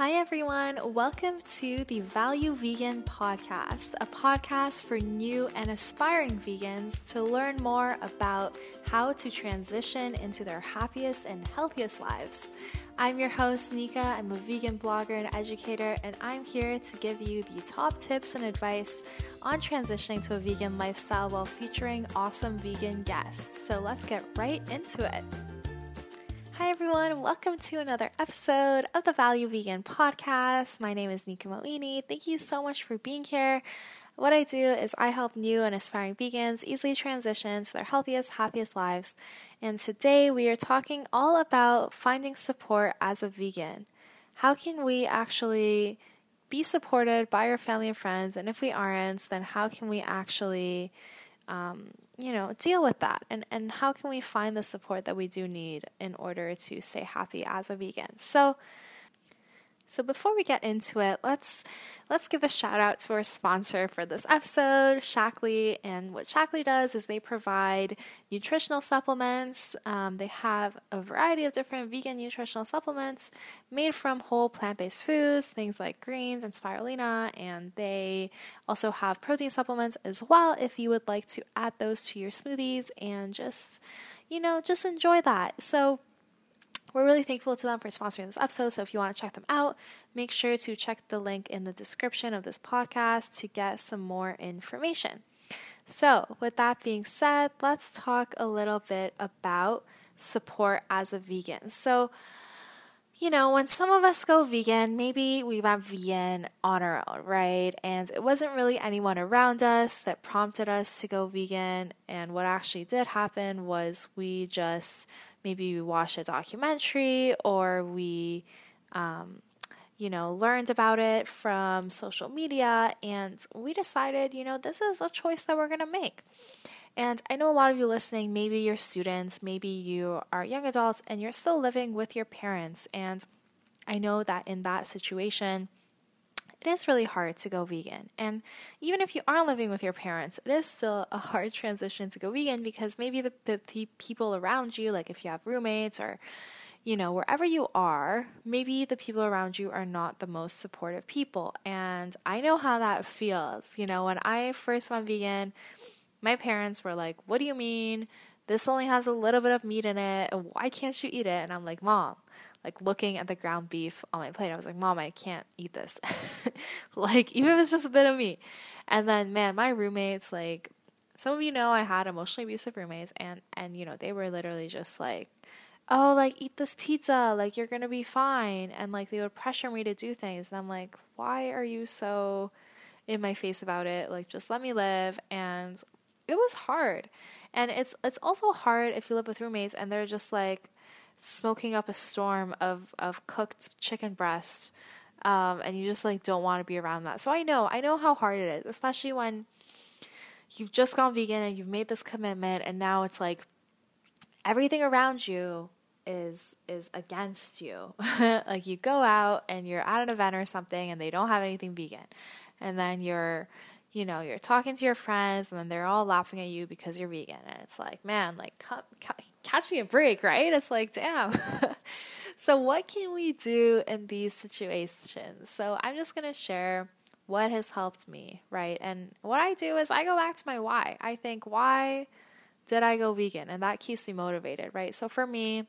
Hi, everyone. Welcome to the Value Vegan Podcast, a podcast for new and aspiring vegans to learn more about how to transition into their happiest and healthiest lives. I'm your host, Nika. I'm a vegan blogger and educator, and I'm here to give you the top tips and advice on transitioning to a vegan lifestyle while featuring awesome vegan guests. So let's get right into it. Hi, everyone. Welcome to another episode of the Value Vegan Podcast. My name is Nika Moini. Thank you so much for being here. What I do is I help new and aspiring vegans easily transition to their healthiest, happiest lives. And today we are talking all about finding support as a vegan. How can we actually be supported by our family and friends? And if we aren't, then how can we actually um, you know, deal with that? And, and how can we find the support that we do need in order to stay happy as a vegan? So, so before we get into it, let's let's give a shout out to our sponsor for this episode, Shaklee. And what Shaklee does is they provide nutritional supplements. Um, they have a variety of different vegan nutritional supplements made from whole plant-based foods, things like greens and spirulina, and they also have protein supplements as well. If you would like to add those to your smoothies and just you know just enjoy that. So we're really thankful to them for sponsoring this episode. So if you want to check them out, make sure to check the link in the description of this podcast to get some more information. So, with that being said, let's talk a little bit about support as a vegan. So, you know, when some of us go vegan, maybe we went vegan on our own, right? And it wasn't really anyone around us that prompted us to go vegan. And what actually did happen was we just maybe we watched a documentary or we, um, you know, learned about it from social media and we decided, you know, this is a choice that we're going to make. And I know a lot of you listening, maybe you're students, maybe you are young adults and you're still living with your parents. And I know that in that situation, it is really hard to go vegan. And even if you are living with your parents, it is still a hard transition to go vegan because maybe the, the, the people around you, like if you have roommates or you know, wherever you are, maybe the people around you are not the most supportive people. And I know how that feels. You know, when I first went vegan, my parents were like, What do you mean? This only has a little bit of meat in it. Why can't you eat it? And I'm like, Mom, like looking at the ground beef on my plate. I was like, Mom, I can't eat this. like, even if it's just a bit of meat. And then, man, my roommates, like, some of you know I had emotionally abusive roommates, and, and, you know, they were literally just like, oh, like, eat this pizza, like, you're gonna be fine. And, like, they would pressure me to do things. And I'm like, why are you so in my face about it? Like, just let me live. And it was hard. And it's it's also hard if you live with roommates and they're just like, smoking up a storm of of cooked chicken breast um, and you just like don't want to be around that. So i know i know how hard it is especially when you've just gone vegan and you've made this commitment and now it's like everything around you is is against you. Like you go out and you're at an event or something and they don't have anything vegan. And then you're you know, you're talking to your friends and then they're all laughing at you because you're vegan. And it's like, man, like, catch me a break, right? It's like, damn. so, what can we do in these situations? So, I'm just going to share what has helped me, right? And what I do is I go back to my why. I think, why did I go vegan? And that keeps me motivated, right? So, for me,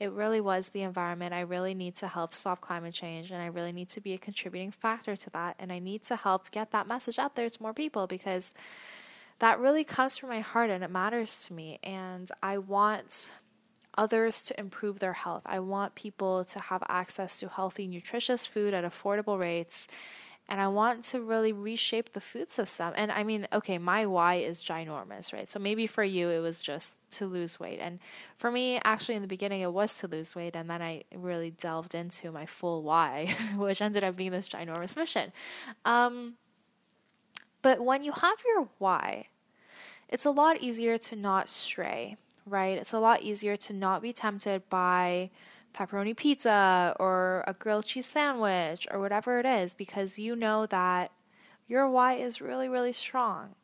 it really was the environment. I really need to help stop climate change and I really need to be a contributing factor to that. And I need to help get that message out there to more people because that really comes from my heart and it matters to me. And I want others to improve their health. I want people to have access to healthy, nutritious food at affordable rates and I want to really reshape the food system. And I mean, okay, my why is ginormous, right? So maybe for you it was just to lose weight. And for me, actually in the beginning it was to lose weight and then I really delved into my full why, which ended up being this ginormous mission. Um, but when you have your why, it's a lot easier to not stray, right? It's a lot easier to not be tempted by pepperoni pizza or a grilled cheese sandwich or whatever it is because you know that your why is really, really strong.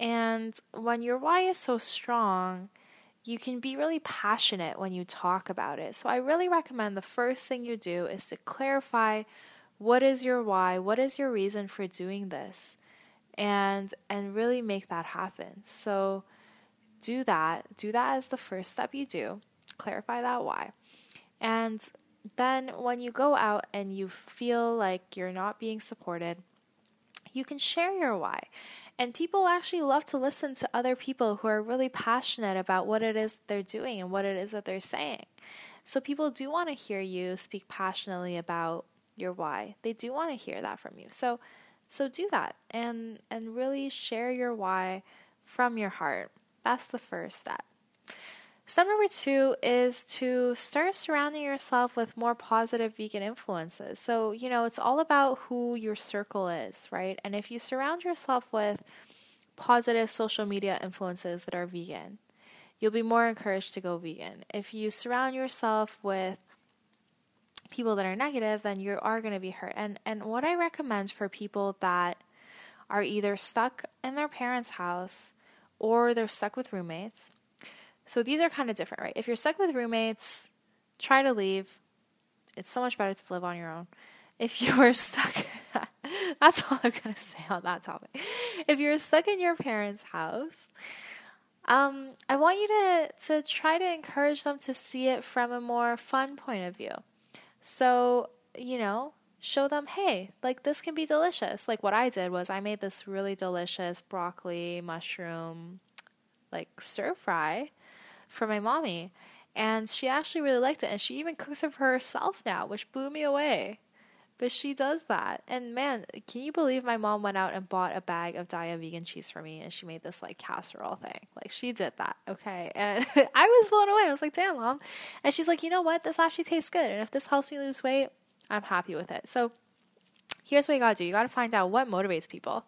And when your why is so strong, you can be really passionate when you talk about it. So I really recommend the first thing you do is to clarify what is your why, what is your reason for doing this? And and really make that happen. So do that. Do that as the first step you do. Clarify that why. And then when you go out and you feel like you're not being supported, you can share your why. And people actually love to listen to other people who are really passionate about what it is they're doing and what it is that they're saying. So people do want to hear you speak passionately about your why. They do want to hear that from you. So so do that and and really share your why from your heart. That's the first step. Step number two is to start surrounding yourself with more positive vegan influences. So, you know, it's all about who your circle is, right? And if you surround yourself with positive social media influences that are vegan, you'll be more encouraged to go vegan. If you surround yourself with people that are negative, then you are going to be hurt. And and what I recommend for people that are either stuck in their parents' house or they're stuck with roommates so these are kind of different, right? If you're stuck with roommates, try to leave. It's so much better to live on your own. If you're stuck, that's all I'm going to say on that topic. If you're stuck in your parents' house, um, I want you to, to try to encourage them to see it from a more fun point of view. So, you know, show them, hey, like this can be delicious. Like what I did was I made this really delicious broccoli, mushroom, like stir fry for my mommy. And she actually really liked it. And she even cooks it for herself now, which blew me away. But she does that. And man, can you believe my mom went out and bought a bag of Daiya vegan cheese for me and she made this like casserole thing? Like she did that. Okay. And I was blown away. I was like, damn, mom. And she's like, you know what? This actually tastes good. And if this helps me lose weight, I'm happy with it. So here's what you gotta do you gotta find out what motivates people.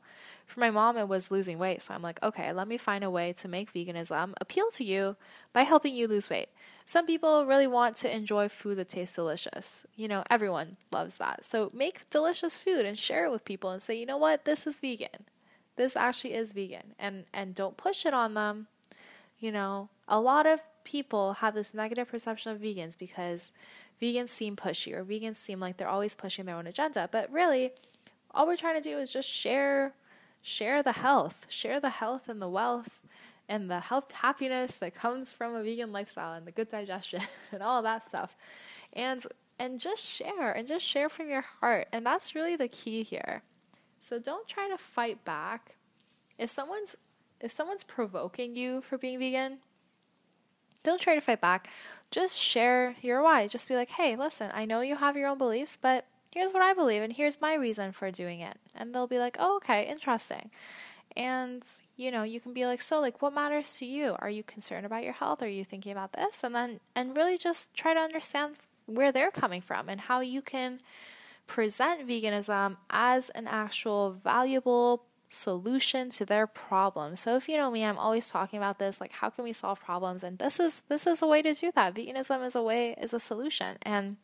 For my mom, it was losing weight. So I'm like, okay, let me find a way to make veganism appeal to you by helping you lose weight. Some people really want to enjoy food that tastes delicious. You know, everyone loves that. So make delicious food and share it with people and say, you know what, this is vegan. This actually is vegan. And and don't push it on them. You know, a lot of people have this negative perception of vegans because vegans seem pushy or vegans seem like they're always pushing their own agenda. But really, all we're trying to do is just share share the health, share the health and the wealth and the health happiness that comes from a vegan lifestyle and the good digestion and all that stuff. And and just share and just share from your heart. And that's really the key here. So don't try to fight back. If someone's if someone's provoking you for being vegan, don't try to fight back. Just share your why. Just be like, "Hey, listen, I know you have your own beliefs, but here's what I believe and here's my reason for doing it. And they'll be like, oh, okay, interesting. And, you know, you can be like, so, like, what matters to you? Are you concerned about your health? Are you thinking about this? And then, and really just try to understand where they're coming from and how you can present veganism as an actual valuable solution to their problem. So if you know me, I'm always talking about this like how can we solve problems and this is this is a way to do that. Veganism is a way is a solution. And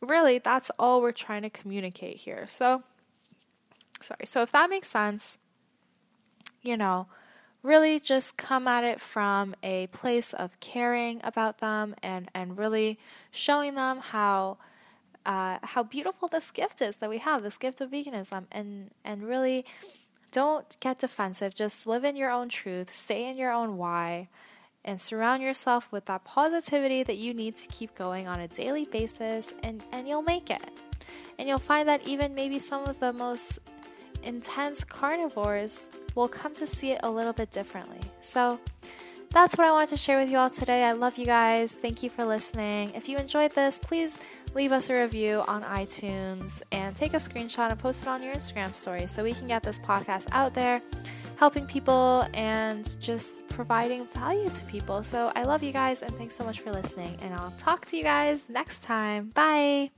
really, that's all we're trying to communicate here. So, sorry. So, if that makes sense, you know, really just come at it from a place of caring about them and, and really showing them how. Uh, how beautiful this gift is that we have, this gift of veganism, and and really don't get defensive. Just live in your own truth, stay in your own why, and surround yourself with that positivity that you need to keep going on a daily basis and, and you'll make it. And you'll find that even maybe some of the most intense carnivores will come to see it a little bit differently. So that's what I wanted to share with you all today. I love you guys. Thank you for listening. If you enjoyed this, please leave us a review on iTunes and take a screenshot and post it on your Instagram story so we can get this podcast out there helping people and just providing value to people. So I love you guys and thanks so much for listening. And I'll talk to you guys next time. Bye.